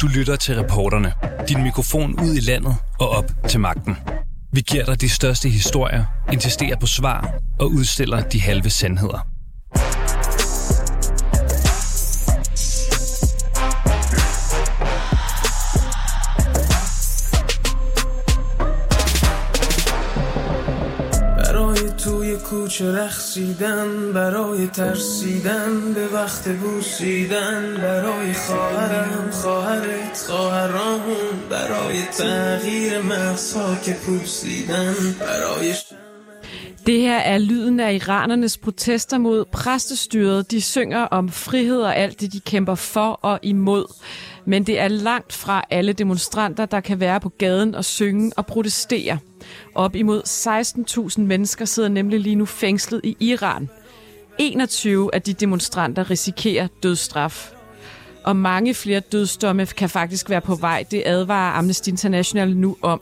Du lytter til reporterne. Din mikrofon ud i landet og op til magten. Vi giver dig de største historier, insisterer på svar og udstiller de halve sandheder. توی کوچه رخصیدن برای ترسیدن به وقت بوسیدن برای خواهرم خواهرت خواهرامون برای تغییر مغزها که پوسیدن برای Det her er lyden af iranernes protester mod præstestyret. De synger om frihed og alt det, de kæmper for og imod. Men det er langt fra alle demonstranter, der kan være på gaden og synge og protestere. Op imod 16.000 mennesker sidder nemlig lige nu fængslet i Iran. 21 af de demonstranter risikerer dødsstraf. Og mange flere dødsdomme kan faktisk være på vej. Det advarer Amnesty International nu om.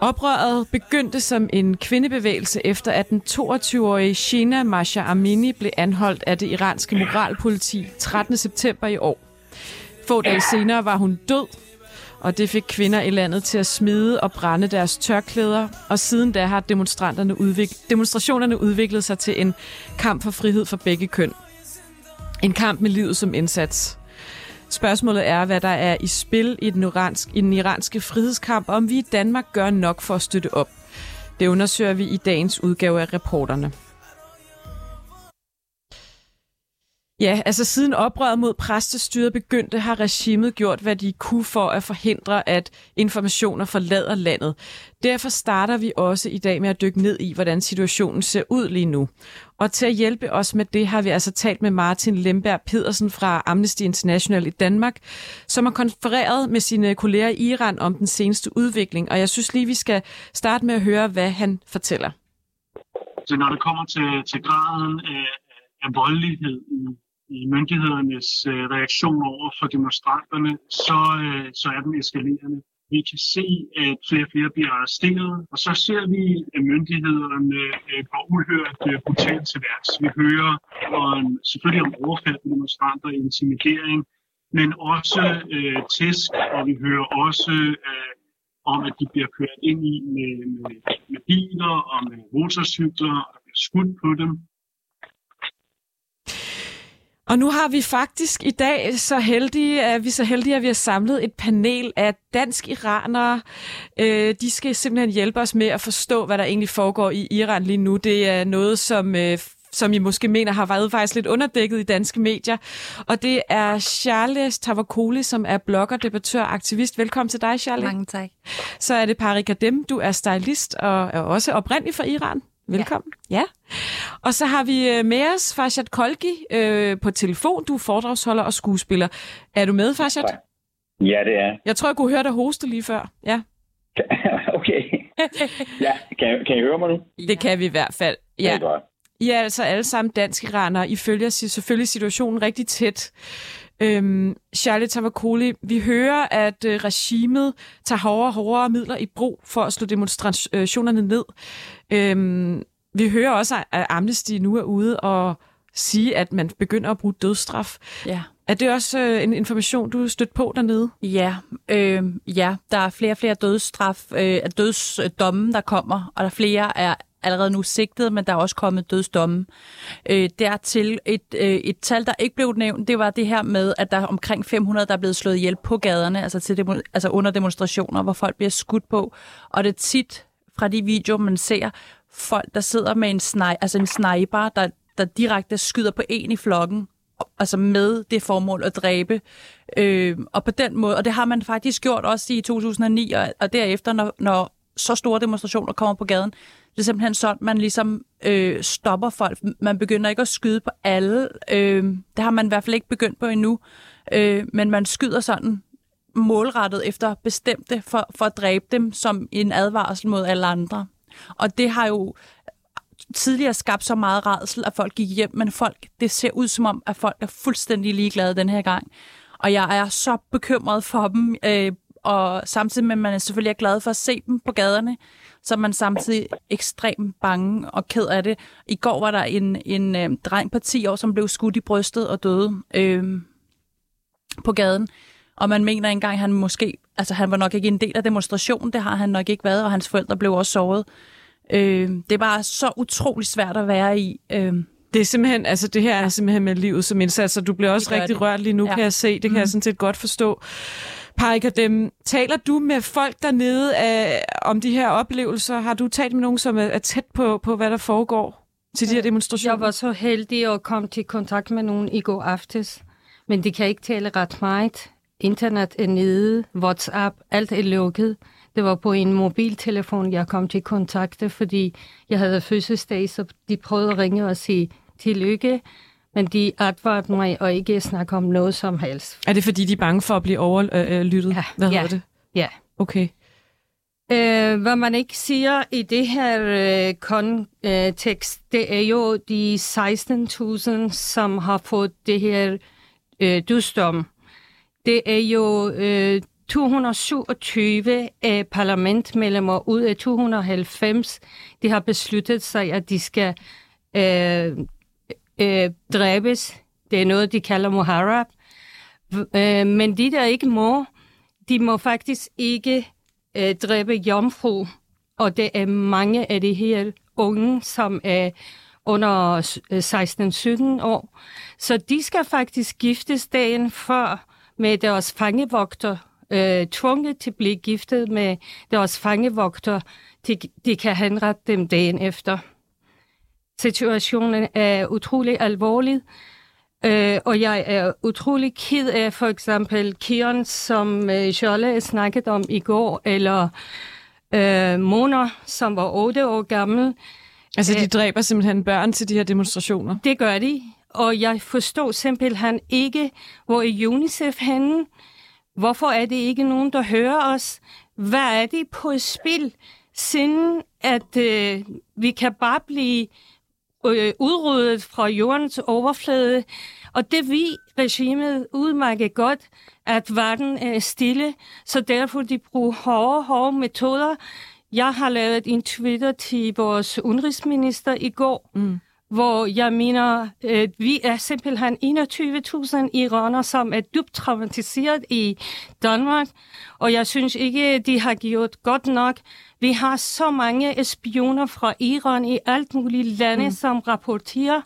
Oprøret begyndte som en kvindebevægelse efter at den 22-årige Shina Masha Amini blev anholdt af det iranske moralpoliti 13. september i år. Få dage senere var hun død, og det fik kvinder i landet til at smide og brænde deres tørklæder, og siden da har demonstranterne udvik- demonstrationerne udviklet sig til en kamp for frihed for begge køn. En kamp med livet som indsats. Spørgsmålet er, hvad der er i spil i den, iransk, i den iranske frihedskamp, og om vi i Danmark gør nok for at støtte op. Det undersøger vi i dagens udgave af reporterne. Ja, altså siden oprøret mod præstestyret begyndte, har regimet gjort, hvad de kunne for at forhindre, at informationer forlader landet. Derfor starter vi også i dag med at dykke ned i, hvordan situationen ser ud lige nu. Og til at hjælpe os med det, har vi altså talt med Martin Lemberg Pedersen fra Amnesty International i Danmark, som har konfereret med sine kolleger i Iran om den seneste udvikling. Og jeg synes lige, vi skal starte med at høre, hvad han fortæller. Så når det kommer til, til graden af, af voldelighed i i myndighedernes øh, reaktion over for demonstranterne, så, øh, så er den eskalerende. Vi kan se, at flere og flere bliver arresteret, og så ser vi, at myndighederne øh, går uhørt øh, brutalt til værks. Vi hører om, selvfølgelig om overfald på demonstranter, intimidering, men også øh, tæsk, og vi hører også øh, om, at de bliver kørt ind i med, med, med biler og med motorcykler, og bliver skudt på dem. Og nu har vi faktisk i dag så heldige, at vi så heldige, at vi har samlet et panel af dansk-iranere. Øh, de skal simpelthen hjælpe os med at forstå, hvad der egentlig foregår i Iran lige nu. Det er noget, som øh, som I måske mener har været faktisk lidt underdækket i danske medier. Og det er Charles Tavakoli, som er blogger, debattør og aktivist. Velkommen til dig, Charles. Mange tak. Så er det Parik Adem, du er stylist og er også oprindelig fra Iran. Velkommen. Ja. ja. Og så har vi øh, med os Farshad Kolgi øh, på telefon. Du er foredragsholder og skuespiller. Er du med, Farshad? Ja, det er. Jeg tror, jeg kunne høre dig hoste lige før. Ja. okay. ja, kan, kan I høre mig nu? Det kan vi i hvert fald. Ja. Det er godt. I er altså alle sammen dansk-iranere. I følger selvfølgelig situationen rigtig tæt. Øhm, Charlie Tavakoli, vi hører, at øh, regimet tager hårdere og hårdere midler i brug for at slå demonstrationerne ned. Øhm, vi hører også, at Amnesty nu er ude og sige, at man begynder at bruge dødsstraf. Ja. Er det også øh, en information, du er stødt på dernede? Ja, øh, ja. der er flere og flere dødsstraf, øh, dødsdomme, der kommer, og der flere er allerede nu sigtet, men der er også kommet dødsdomme. Øh, dertil et, øh, et tal, der ikke blev nævnt, det var det her med, at der er omkring 500, der er blevet slået ihjel på gaderne, altså, til demo, altså under demonstrationer, hvor folk bliver skudt på. Og det er tit fra de videoer, man ser, folk, der sidder med en, sni, altså en sniper, der, der direkte skyder på en i flokken, altså med det formål at dræbe. Øh, og på den måde, og det har man faktisk gjort også i 2009, og, og derefter, når, når så store demonstrationer kommer på gaden, det er simpelthen sådan, man ligesom øh, stopper folk. Man begynder ikke at skyde på alle. Øh, det har man i hvert fald ikke begyndt på endnu. Øh, men man skyder sådan målrettet efter bestemte for, for at dræbe dem som en advarsel mod alle andre. Og det har jo tidligere skabt så meget redsel, at folk gik hjem, men folk, det ser ud som om, at folk er fuldstændig ligeglade den her gang. Og jeg er så bekymret for dem, øh, og samtidig med, at man er selvfølgelig er glad for at se dem på gaderne, så er man samtidig ekstremt bange og ked af det. I går var der en, en øh, dreng på 10 år, som blev skudt i brystet og døde øh, på gaden. Og man mener engang, han måske, altså han var nok ikke en del af demonstrationen, det har han nok ikke været, og hans forældre blev også såret. Øh, det er bare så utrolig svært at være i. Øh, det er simpelthen, altså det her er simpelthen med livet som indsats, og du bliver også rigtig det. rørt lige nu, ja. kan jeg se. Det kan mm. jeg sådan set godt forstå. Parker, dem, taler du med folk dernede af, om de her oplevelser? Har du talt med nogen, som er, er tæt på, på, hvad der foregår til de her demonstrationer? Jeg var så heldig at komme til kontakt med nogen i går aftes, men de kan ikke tale ret meget. Internet er nede, WhatsApp, alt er lukket. Det var på en mobiltelefon, jeg kom til kontakte, fordi jeg havde fødselsdag, så de prøvede at ringe og sige tillykke, men de advarede mig og ikke snakke om noget som helst. Er det, fordi de er bange for at blive overlyttet? Ja. Hvad ja. det? Ja. Okay. Øh, hvad man ikke siger i det her øh, kontekst, det er jo de 16.000, som har fået det her øh, dusdom. Det er jo øh, 227 af parlamentmedlemmer ud af 290, de har besluttet sig, at de skal øh, øh, dræbes. Det er noget, de kalder muharab. Øh, men de, der ikke må, de må faktisk ikke øh, dræbe jomfru. Og det er mange af de her unge, som er under øh, 16-17 år. Så de skal faktisk giftes dagen før med deres fangevogter øh, tvunget til at blive giftet med deres fangevogter. De, de kan henrette dem dagen efter. Situationen er utrolig alvorlig, øh, og jeg er utrolig ked af for eksempel Kion, som øh, Jolle snakket om i går, eller øh, Mona, som var 8 år gammel. Altså, de dræber simpelthen børn til de her demonstrationer? Det gør de, og jeg forstår simpelthen ikke, hvor er UNICEF henne. Hvorfor er det ikke nogen, der hører os? Hvad er det på spil, siden at øh, vi kan bare blive øh, udryddet fra jordens overflade? Og det vi regimet udmærket godt, at verden er stille, så derfor de bruger hårde, hårde metoder. Jeg har lavet en Twitter til vores udenrigsminister i går, mm hvor jeg mener, øh, vi er simpelthen 21.000 iraner, som er dybt traumatiseret i Danmark, og jeg synes ikke, de har gjort godt nok. Vi har så mange spioner fra Iran i alt muligt lande, mm. som rapporterer,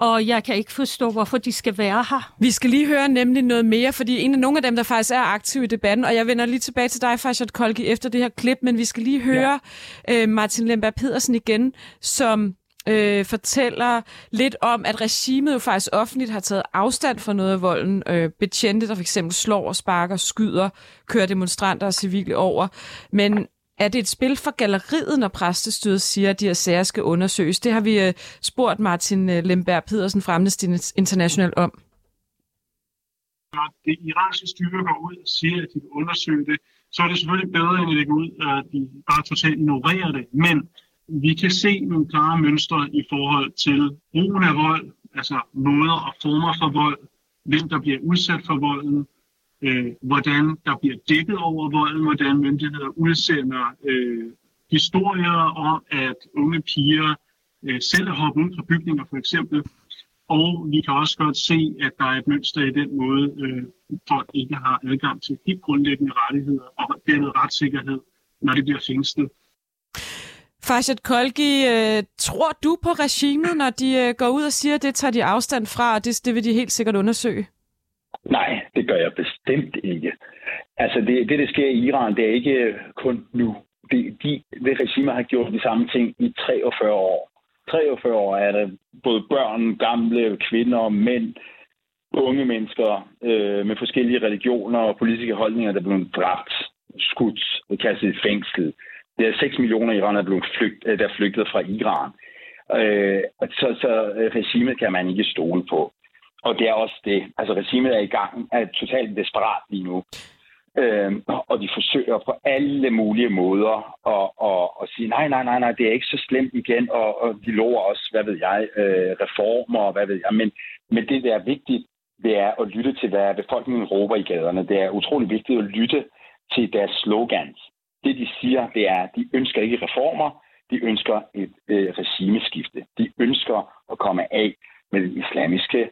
og jeg kan ikke forstå, hvorfor de skal være her. Vi skal lige høre nemlig noget mere, fordi en af nogle af dem, der faktisk er aktive i debatten, og jeg vender lige tilbage til dig, Farshad Kolki, efter det her klip, men vi skal lige høre ja. øh, Martin Lemberg Pedersen igen, som øh, fortæller lidt om, at regimet jo faktisk offentligt har taget afstand fra noget af volden. Øh, betjente, der fx slår og sparker, skyder, kører demonstranter og civile over. Men er det et spil for galleriet, når præstestyret siger, at de her sager skal undersøges? Det har vi øh, spurgt Martin øh, Lemberg Pedersen fra Amnesty International om. Når det iranske styre går ud og siger, at de vil undersøge det, så er det selvfølgelig bedre, end at de går ud, at de bare totalt ignorerer det. Men vi kan se nogle klare mønstre i forhold til brugen af vold, altså måder og former for vold, hvem der bliver udsat for volden, øh, hvordan der bliver dækket over volden, hvordan myndigheder udsender øh, historier om, at unge piger øh, selv er hoppet ud fra bygninger for eksempel. Og vi kan også godt se, at der er et mønster i den måde, øh, folk ikke har adgang til helt grundlæggende rettigheder og dermed retssikkerhed, når det bliver fængslet. Farshad Kolgi, øh, tror du på regimet, når de øh, går ud og siger, at det tager de afstand fra, og det, det vil de helt sikkert undersøge? Nej, det gør jeg bestemt ikke. Altså det, det der sker i Iran, det er ikke kun nu. Det, de, det regime har gjort de samme ting i 43 år. 43 år er der både børn, gamle, kvinder, mænd, unge mennesker øh, med forskellige religioner og politiske holdninger, der er blevet dræbt, skudt og kastet i fængsel. Det er 6 millioner iranere, blevet flygt, øh, der er flygtet fra Iran. Øh, så, så øh, regimet kan man ikke stole på. Og det er også det. Altså regimet er i gang, er totalt desperat lige nu. Øhm, og de forsøger på alle mulige måder at, at, at sige, nej, nej, nej, nej, det er ikke så slemt igen, og, og de lover også, hvad ved jeg, øh, reformer, og hvad ved jeg. Men, men det, der er vigtigt, det er at lytte til, hvad befolkningen råber i gaderne. Det er utrolig vigtigt at lytte til deres slogans det, de siger, det er, at de ønsker ikke reformer, de ønsker et øh, regimeskifte. De ønsker at komme af med den islamiske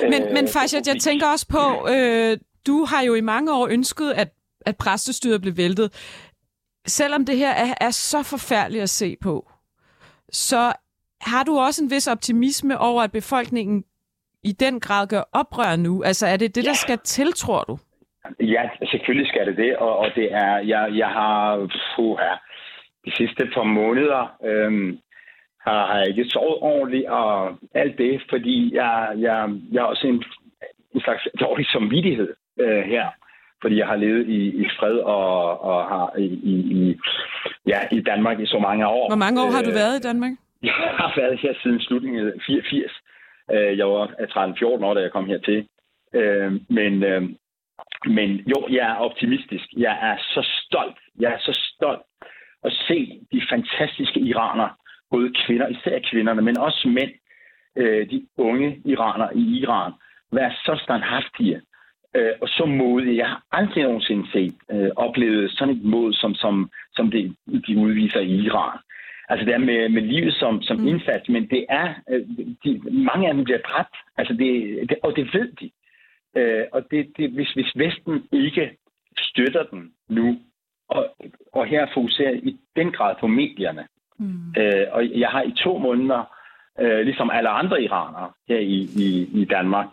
men, øh, men faktisk, jeg tænker også på, øh, du har jo i mange år ønsket, at, at præstestyret blev væltet. Selvom det her er, er så forfærdeligt at se på, så har du også en vis optimisme over, at befolkningen i den grad gør oprør nu? Altså er det det, der ja. skal til, tror du? Ja, selvfølgelig skal det det, og, og det er, jeg, jeg har, puha, de sidste par måneder øhm, har, ikke sovet ordentligt, og alt det, fordi jeg, jeg, jeg har også en, en slags dårlig samvittighed øh, her, fordi jeg har levet i, i fred og, og har i, i, ja, i Danmark i så mange år. Hvor mange år har du øh, været i Danmark? Jeg har været her siden slutningen af 84. Øh, jeg var 13-14 år, da jeg kom hertil. Øh, men, men jo, jeg er optimistisk. Jeg er så stolt. Jeg er så stolt at se de fantastiske iranere, både kvinder, især kvinderne, men også mænd, de unge iranere i Iran, være så standhaftige og så modige. Jeg har aldrig nogensinde set, oplevet sådan et mod, som, som, som det, de udviser i Iran. Altså det er med, med livet som, som mm. indsats, men det er, øh, de, mange af dem bliver dræbt, altså det, det, og det ved de. Øh, og det, det, hvis, hvis Vesten ikke støtter den nu, og, og her fokuserer i den grad på medierne, mm. øh, og jeg har i to måneder, øh, ligesom alle andre iranere her i, i, i Danmark,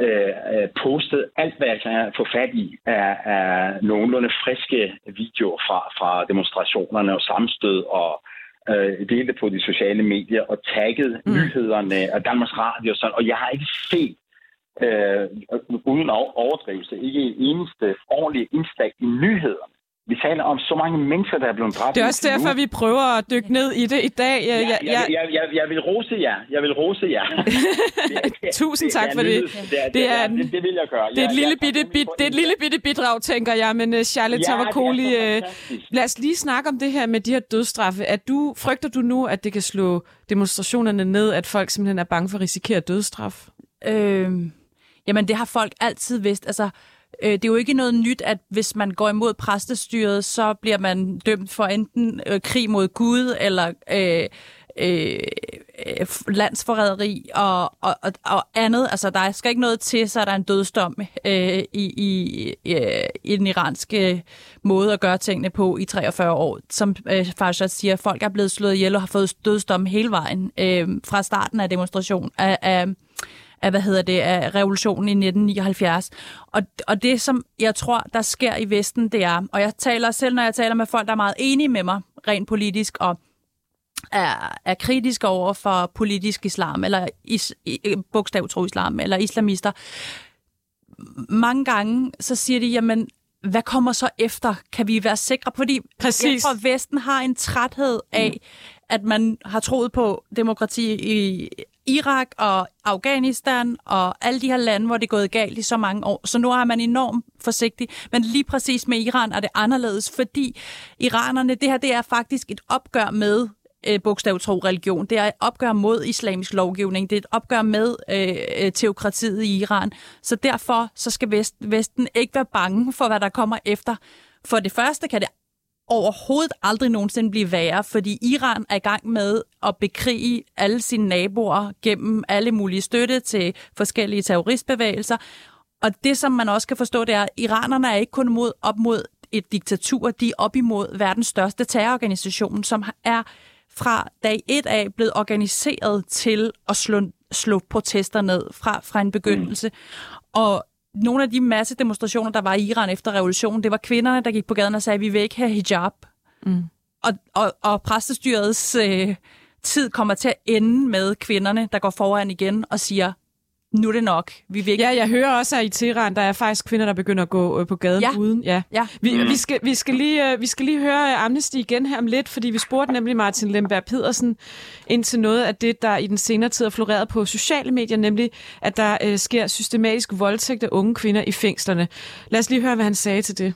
øh, øh postet alt, hvad jeg kan få fat i af, af nogenlunde friske videoer fra, fra demonstrationerne og sammenstød og øh, delte på de sociale medier og tagget mm. nyhederne af Danmarks Radio og sådan, og jeg har ikke set øh, uden overdrivelse, ikke en eneste ordentlig indslag i nyhederne vi taler om så mange mennesker, der er blevet dræbt. Det er også derfor, vi prøver at dykke ned i det i dag. Ja, jeg, jeg, jeg, jeg, jeg vil rose jer. Jeg vil rose jer. Tusind tak for det. Det, er, det, det, det vil jeg gøre. Det er et lille bitte, bit, det er et lille bitte bidrag, tænker jeg. Men uh, Charlotte ja, Tavakoli, uh, lad os lige snakke om det her med de her dødstraffe. At du, frygter du nu, at det kan slå demonstrationerne ned, at folk simpelthen er bange for at risikere dødstraf? Øh, jamen, det har folk altid vidst. Altså, Øh, det er jo ikke noget nyt, at hvis man går imod præstestyret, så bliver man dømt for enten øh, krig mod Gud eller øh, øh, øh, landsforræderi og, og, og, og andet. Altså, der skal ikke noget til, så er der en dødsdom øh, i, i, øh, i den iranske måde at gøre tingene på i 43 år. Som øh, Farshad siger, folk er blevet slået ihjel og har fået dødsdom hele vejen øh, fra starten af demonstrationen af, af af, hvad hedder det, af revolutionen i 1979. Og, og det, som jeg tror, der sker i Vesten, det er, og jeg taler selv, når jeg taler med folk, der er meget enige med mig, rent politisk, og er, er kritiske over for politisk islam, eller is, bogstav tro islam, eller islamister, mange gange så siger de, jamen, hvad kommer så efter? Kan vi være sikre? Fordi Præcis. jeg tror, Vesten har en træthed af, at man har troet på demokrati i Irak og Afghanistan og alle de her lande, hvor det er gået galt i så mange år. Så nu er man enormt forsigtig. Men lige præcis med Iran er det anderledes, fordi iranerne, det her det er faktisk et opgør med øh, bogstav tro religion. Det er et opgør mod islamisk lovgivning. Det er et opgør med øh, øh teokratiet i Iran. Så derfor så skal Vest, Vesten ikke være bange for, hvad der kommer efter. For det første kan det overhovedet aldrig nogensinde blive værre, fordi Iran er i gang med at bekrige alle sine naboer gennem alle mulige støtte til forskellige terroristbevægelser. Og det, som man også kan forstå, det er, at iranerne er ikke kun mod, op mod et diktatur, de er op imod verdens største terrororganisation, som er fra dag et af blevet organiseret til at slå, slå protester ned fra, fra en begyndelse. Mm. Og nogle af de masse demonstrationer, der var i Iran efter revolutionen, det var kvinderne, der gik på gaden og sagde, at vi vil ikke have hijab. Mm. Og, og, og præstestyrets øh, tid kommer til at ende med kvinderne, der går foran igen og siger, nu er det nok. Vi vil ikke... Ja, jeg hører også, at i Teheran, der er faktisk kvinder, der begynder at gå øh, på gaden ja. uden. Ja. ja. Vi, mm. vi, skal, vi, skal lige, øh, vi skal lige høre Amnesty igen her om lidt, fordi vi spurgte nemlig Martin Lemberg Pedersen ind til noget af det, der i den senere tid har floreret på sociale medier, nemlig at der øh, sker systematisk voldtægt af unge kvinder i fængslerne. Lad os lige høre, hvad han sagde til det.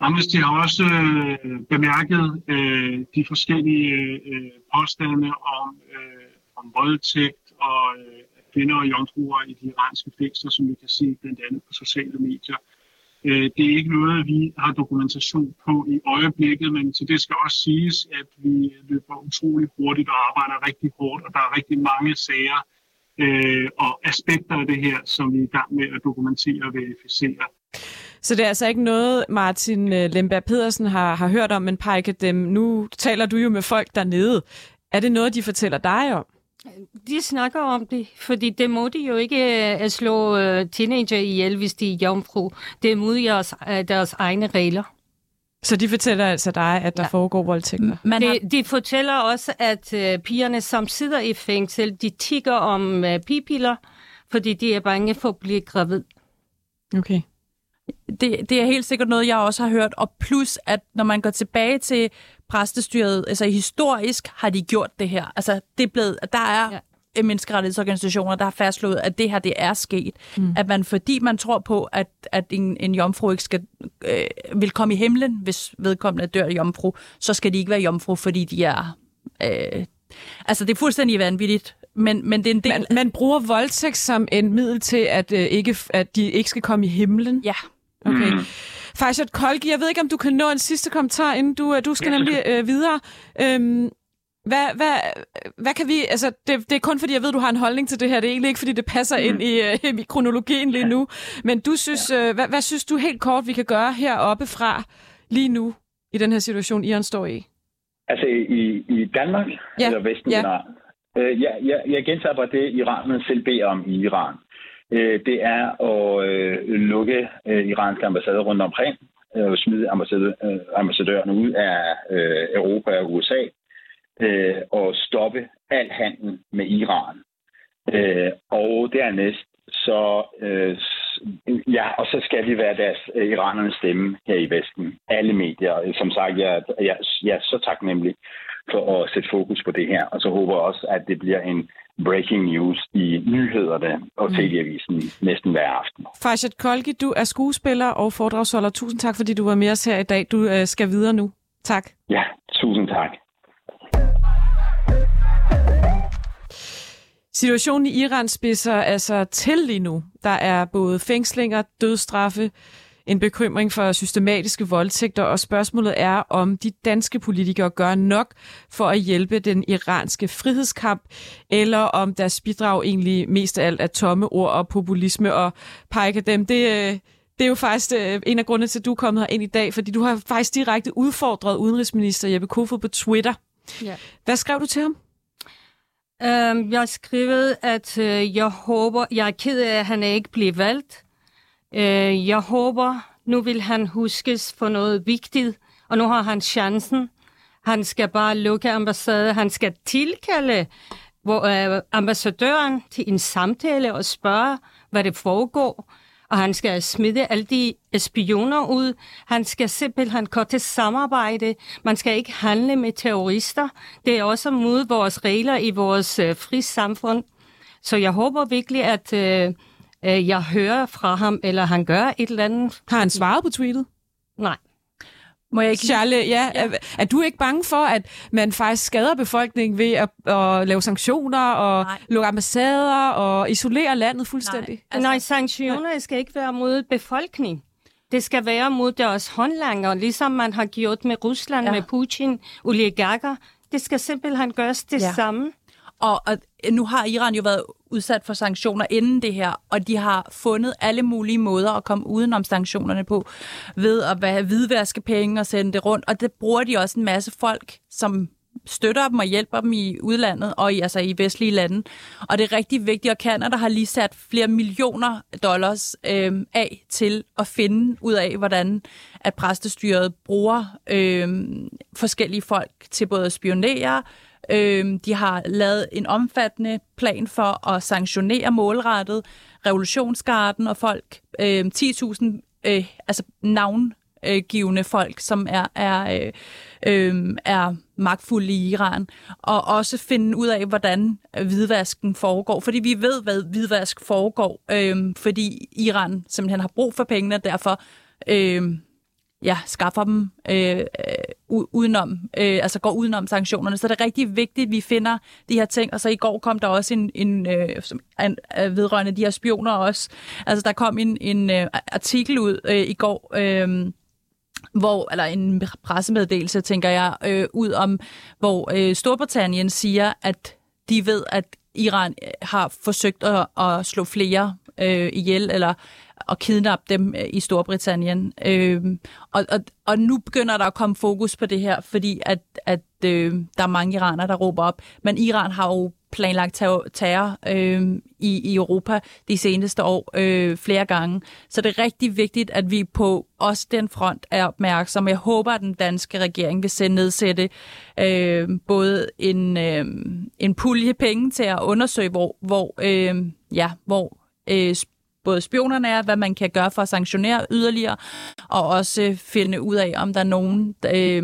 Amnesty har også øh, bemærket øh, de forskellige øh, påstande om, øh, om voldtægt og øh, kvinder og jomfruer i de iranske fængsler, som vi kan se blandt andet på sociale medier. Øh, det er ikke noget, vi har dokumentation på i øjeblikket, men til det skal også siges, at vi løber utrolig hurtigt og arbejder rigtig hårdt, og der er rigtig mange sager øh, og aspekter af det her, som vi er i gang med at dokumentere og verificere. Så det er altså ikke noget, Martin øh, Lemberg Pedersen har, har hørt om, men Pajke, dem, nu taler du jo med folk dernede. Er det noget, de fortæller dig om? De snakker om det, fordi det må de jo ikke at slå teenager ihjel, hvis de er jomfru. Det er mod deres, deres egne regler. Så de fortæller altså dig, at der ja. foregår voldtægter? Man har... de, de fortæller også, at uh, pigerne, som sidder i fængsel, de tigger om uh, pipiller, fordi de er bange for at blive gravid. Okay. Det, det er helt sikkert noget, jeg også har hørt. Og plus, at når man går tilbage til præstestyret, altså historisk har de gjort det her. Altså, det er blevet, der er ja menneskerettighedsorganisationer, der har fastslået, at det her det er sket. Mm. At man, fordi man tror på, at, at en, en jomfru ikke skal, øh, vil komme i himlen, hvis vedkommende dør jomfru, så skal de ikke være jomfru, fordi de er... Øh, altså, det er fuldstændig vanvittigt. Men, men det er en del... Man, man bruger voldtægt som en middel til, at, øh, ikke, at de ikke skal komme i himlen? Ja. Okay. Mm. Farshad Kolgi, jeg ved ikke, om du kan nå en sidste kommentar, inden du, øh, du skal nemlig øh, videre. Øhm, hvad, hvad, hvad kan vi... Altså, det, det er kun fordi, jeg ved, du har en holdning til det her. Det er egentlig ikke, fordi det passer mm. ind i, uh, i kronologien lige nu. Men du synes, ja. uh, hvad, hvad synes du helt kort, vi kan gøre heroppe fra lige nu, i den her situation, Iran står i? Altså i, i Danmark ja. eller Vesten? Ja. Uh, ja, ja, jeg gentager bare det, iranerne selv beder om i Iran. Øh, det er at øh, lukke øh, iranske ambassader rundt omkring, uh, smide ambassadørerne ud af Europa og USA, øh, og stoppe al handel med Iran. Øh, og dernæst så, øh, ja, og så skal vi være deres øh, iranernes stemme her i Vesten. Alle medier. Som sagt, jeg, jeg, jeg er så taknemmelig for at sætte fokus på det her. Og så håber jeg også, at det bliver en breaking news i nyhederne og mm. tv-avisen næsten hver aften. Farshad Kolgi, du er skuespiller og foredragsholder. Tusind tak, fordi du var med os her i dag. Du øh, skal videre nu. Tak. Ja, tusind tak. Situationen i Iran spidser altså til lige nu. Der er både fængslinger, dødstraffe, en bekymring for systematiske voldtægter, og spørgsmålet er, om de danske politikere gør nok for at hjælpe den iranske frihedskamp, eller om deres bidrag egentlig mest af alt er tomme ord og populisme, og pege dem. Det, øh, det er jo faktisk øh, en af grundene til, at du er kommet her ind i dag, fordi du har faktisk direkte udfordret udenrigsminister Jeppe Kofod på Twitter. Ja. Hvad skrev du til ham? Um, jeg har skrevet, at uh, jeg håber, jeg er ked af, at han ikke bliver valgt. Øh, jeg håber, nu vil han huskes for noget vigtigt, og nu har han chancen. Han skal bare lukke ambassaden. Han skal tilkalde hvor, øh, ambassadøren til en samtale og spørge, hvad det foregår og han skal smide alle de spioner ud. Han skal simpelthen gå til samarbejde. Man skal ikke handle med terrorister. Det er også mod vores regler i vores øh, fri samfund. Så jeg håber virkelig, at øh, øh, jeg hører fra ham, eller han gør et eller andet. Har han svaret på tweetet? Nej. Må jeg ikke... Charlie, ja, ja. Er, er du ikke bange for, at man faktisk skader befolkningen ved at, at lave sanktioner og Nej. lukke ambassader og isolere landet fuldstændig? Nej, altså, Nej sanktioner skal ikke være mod befolkningen. Det skal være mod deres håndlanger, ligesom man har gjort med Rusland, ja. med Putin, oligarker. Det skal simpelthen gøres det ja. samme. Og, og nu har Iran jo været udsat for sanktioner inden det her, og de har fundet alle mulige måder at komme udenom sanktionerne på, ved at være hvidvaske penge og sende det rundt, og det bruger de også en masse folk, som støtter dem og hjælper dem i udlandet og i, altså i vestlige lande. Og det er rigtig vigtigt, og Canada har lige sat flere millioner dollars øh, af til at finde ud af, hvordan at præstestyret bruger øh, forskellige folk til både at spionere, Øh, de har lavet en omfattende plan for at sanktionere målrettet revolutionsgarden og folk. Øh, 10.000 øh, altså navngivende folk, som er, er, øh, øh, er magtfulde i Iran, og også finde ud af, hvordan hvidvasken foregår. Fordi vi ved, hvad hvidvask foregår, øh, fordi Iran simpelthen har brug for pengene, derfor øh, ja, skaffer dem øh, udenom, øh, altså går udenom sanktionerne. Så det er rigtig vigtigt, at vi finder de her ting. Og så i går kom der også en, en, øh, en øh, vedrørende de her spioner også. Altså der kom en, en øh, artikel ud øh, i går, øh, hvor, eller en pressemeddelelse, tænker jeg, øh, ud om, hvor øh, Storbritannien siger, at de ved, at Iran øh, har forsøgt at, at slå flere øh, ihjel, eller og kidnappe dem øh, i Storbritannien. Øh, og, og, og nu begynder der at komme fokus på det her, fordi at, at øh, der er mange iranere, der råber op. Men Iran har jo planlagt terror, terror øh, i, i Europa de seneste år øh, flere gange. Så det er rigtig vigtigt, at vi på også den front er opmærksomme. Jeg håber, at den danske regering vil sende nedsætte øh, både en, øh, en pulje penge til at undersøge, hvor, hvor, øh, ja, hvor øh, både spionerne er, hvad man kan gøre for at sanktionere yderligere, og også øh, finde ud af, om der er nogen, øh,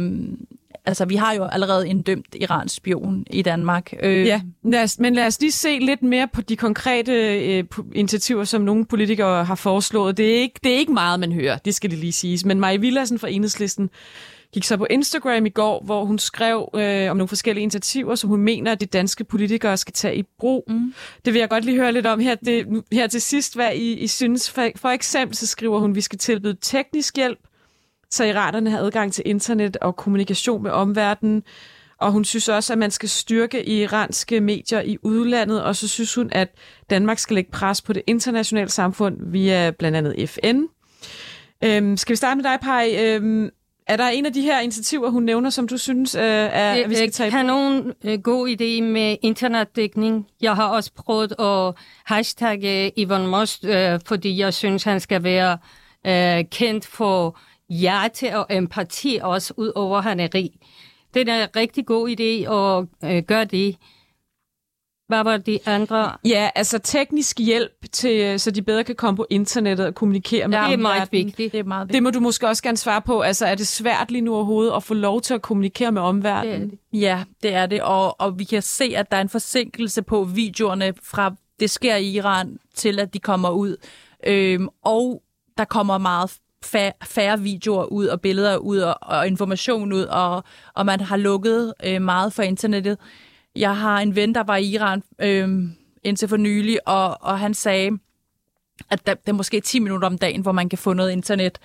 altså vi har jo allerede en dømt iransk spion i Danmark. Øh. Ja, lad os, men lad os lige se lidt mere på de konkrete øh, initiativer, som nogle politikere har foreslået. Det er, ikke, det er ikke meget, man hører, det skal det lige siges. Men Maja Villadsen fra Enhedslisten gik så på Instagram i går, hvor hun skrev øh, om nogle forskellige initiativer, som hun mener, at de danske politikere skal tage i brug. Mm. Det vil jeg godt lige høre lidt om her, det, her til sidst, hvad I, I synes. For, for eksempel så skriver hun, at vi skal tilbyde teknisk hjælp, så iranerne har adgang til internet og kommunikation med omverdenen. Og hun synes også, at man skal styrke iranske medier i udlandet, og så synes hun, at Danmark skal lægge pres på det internationale samfund via blandt andet FN. Øhm, skal vi starte med dig, Paj? Øhm, er der en af de her initiativer, hun nævner, som du synes, øh, er, at vi skal tage har nogen øh, god idé med internetdækning. Jeg har også prøvet at hashtagge Ivan Most, øh, fordi jeg synes, han skal være øh, kendt for hjerte og empati, også ud over han er rig. Det er en rigtig god idé at øh, gøre det. Hvad var de andre? Ja, altså teknisk hjælp, til, så de bedre kan komme på internettet og kommunikere med ja, det er meget vigtigt. Det er meget vigtigt. Det må du måske også gerne svare på. Altså, er det svært lige nu overhovedet at få lov til at kommunikere med omverdenen? Det det. Ja, det er det. Og, og vi kan se, at der er en forsinkelse på videoerne fra det sker i Iran til, at de kommer ud. Øhm, og der kommer meget færre videoer ud og billeder ud og, og information ud, og, og man har lukket øh, meget for internettet. Jeg har en ven, der var i Iran øh, indtil for nylig, og, og han sagde, at der, der er måske 10 minutter om dagen, hvor man kan få noget internet,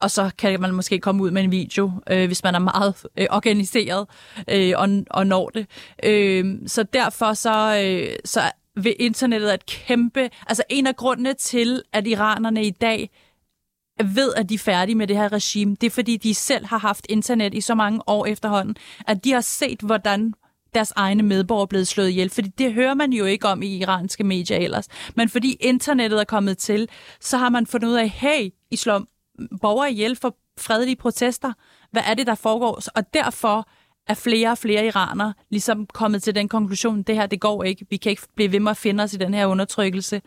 og så kan man måske komme ud med en video, øh, hvis man er meget øh, organiseret øh, og, og når det. Øh, så derfor så, øh, så vil internettet at kæmpe... Altså en af grundene til, at iranerne i dag ved, at de er færdige med det her regime, det er fordi, de selv har haft internet i så mange år efterhånden, at de har set, hvordan deres egne medborgere blevet slået ihjel. Fordi det hører man jo ikke om i iranske medier ellers. Men fordi internettet er kommet til, så har man fundet ud af, hey, I slår borgere ihjel for fredelige protester. Hvad er det, der foregår? Og derfor er flere og flere iranere ligesom kommet til den konklusion, det her, det går ikke. Vi kan ikke blive ved med at finde os i den her undertrykkelse.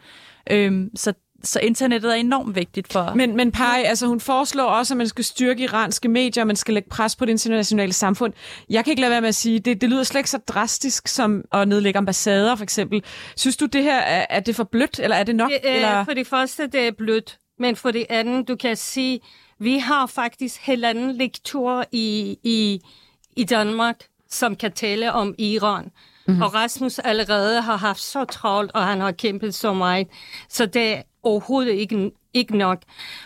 Øhm, så så internettet er enormt vigtigt for... Men, men Pai, altså hun foreslår også, at man skal styrke iranske medier, og man skal lægge pres på det internationale samfund. Jeg kan ikke lade være med at sige, det, det lyder slet ikke så drastisk som at nedlægge ambassader, for eksempel. Synes du, det her er, er det for blødt, eller er det nok? Det, øh, eller? For det første, det er blødt. Men for det andet, du kan sige, vi har faktisk halvanden lektor i, i, i Danmark, som kan tale om Iran. Mm-hmm. Og Rasmus allerede har haft så travlt, og han har kæmpet så meget. Så det overhovedet ikke, ikke nok.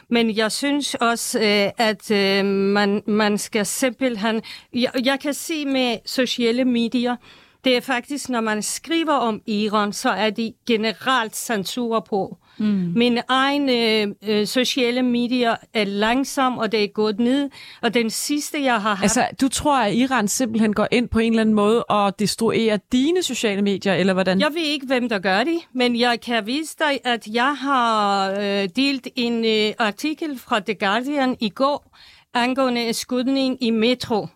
Men jeg synes også, øh, at øh, man, man skal simpelthen... Jeg, jeg kan se med sociale medier, det er faktisk, når man skriver om Iran, så er de generelt censur på. Mm. Mine egne øh, sociale medier er langsom, og det er gået ned. Og den sidste, jeg har haft... Altså, du tror, at Iran simpelthen går ind på en eller anden måde og destruerer dine sociale medier, eller hvordan? Jeg ved ikke, hvem der gør det, men jeg kan vise dig, at jeg har øh, delt en øh, artikel fra The Guardian i går angående skudning i metro.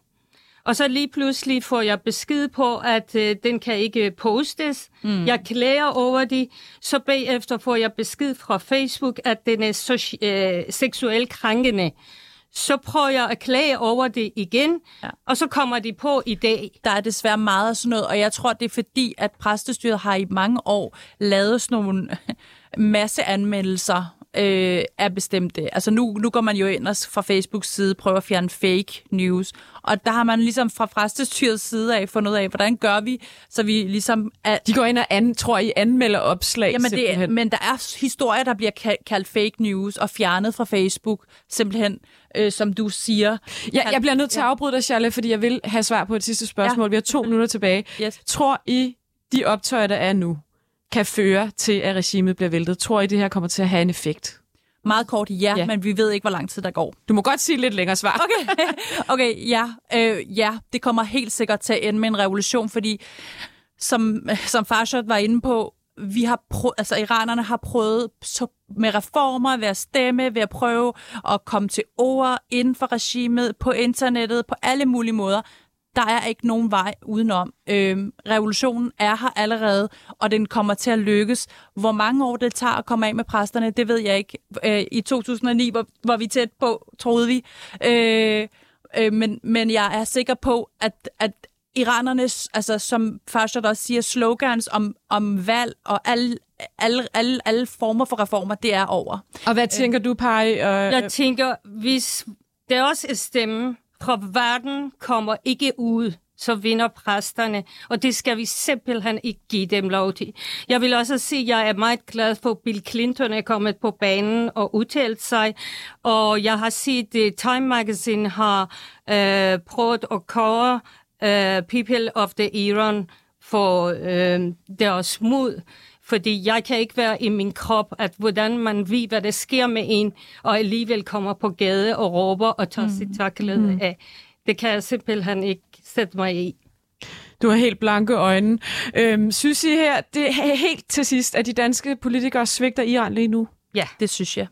Og så lige pludselig får jeg besked på, at øh, den kan ikke postes. Mm. Jeg klæder over det. Så bagefter får jeg besked fra Facebook, at den er so- øh, seksuelt krænkende. Så prøver jeg at klage over det igen, ja. og så kommer de på i dag. Der er desværre meget af sådan noget, og jeg tror, det er fordi, at præstestyret har i mange år lavet sådan nogle masse anmeldelser øh, er bestemte. Altså nu, nu går man jo ind og fra Facebooks side prøver at fjerne fake news. Og der har man ligesom fra præstestyrets side af fundet ud af, hvordan gør vi, så vi ligesom... Er, De går ind og an, tror I anmelder opslag jamen det, Men der er historier, der bliver kaldt fake news og fjernet fra Facebook, simpelthen, øh, som du siger. Ja, jeg bliver nødt til at afbryde dig, Charlotte, fordi jeg vil have svar på et sidste spørgsmål. Ja. Vi har to minutter tilbage. Yes. Tror I, de optøjer, der er nu, kan føre til, at regimet bliver væltet? Tror I, det her kommer til at have en effekt? Meget kort, ja, Ja. men vi ved ikke, hvor lang tid der går. Du må godt sige lidt længere svar. Okay, okay ja, øh, ja, det kommer helt sikkert til at ende med en revolution, fordi som, som Farshad var inde på, vi har prø- altså iranerne har prøvet med reformer, ved at stemme, ved at prøve at komme til ord inden for regimet, på internettet, på alle mulige måder. Der er ikke nogen vej udenom. Øhm, revolutionen er her allerede, og den kommer til at lykkes. Hvor mange år det tager at komme af med præsterne, det ved jeg ikke. Øh, I 2009 var, var vi tæt på, troede vi. Øh, øh, men, men jeg er sikker på, at, at iranernes, altså som Farshad også siger, slogans om, om valg og alle, alle, alle, alle former for reformer, det er over. Og hvad tænker du, Pari? Øh, Jeg tænker, hvis der også er stemme fra verden kommer ikke ud, så vinder præsterne, og det skal vi simpelthen ikke give dem lov til. Jeg vil også sige, at jeg er meget glad for, at Bill Clinton er kommet på banen og udtalt sig, og jeg har set, at Time Magazine har øh, prøvet at kåre øh, People of the Iran for øh, deres mod, fordi jeg kan ikke være i min krop, at hvordan man ved, hvad der sker med en, og alligevel kommer på gade og råber og tager mm. sit tørklæde mm. af. Det kan jeg simpelthen ikke sætte mig i. Du har helt blanke øjne. Øhm, synes I her, det er helt til sidst, at de danske politikere svigter Iran lige nu? Ja. Det synes jeg.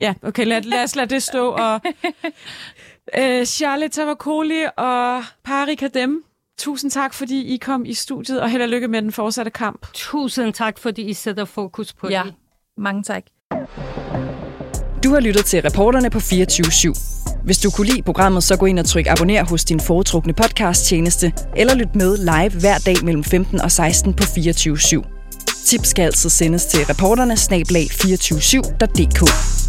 Ja, okay, lad, lad os lade det stå. Og, øh, Charlotte Tavakoli og Pari Kadem, tusind tak, fordi I kom i studiet, og held og lykke med den fortsatte kamp. Tusind tak, fordi I sætter fokus på Ja, det. mange tak. Du har lyttet til reporterne på 24 /7. Hvis du kunne lide programmet, så gå ind og tryk abonner hos din foretrukne podcast-tjeneste, eller lyt med live hver dag mellem 15 og 16 på 24 /7. Tips skal altid sendes til reporterne snablag 247.dk.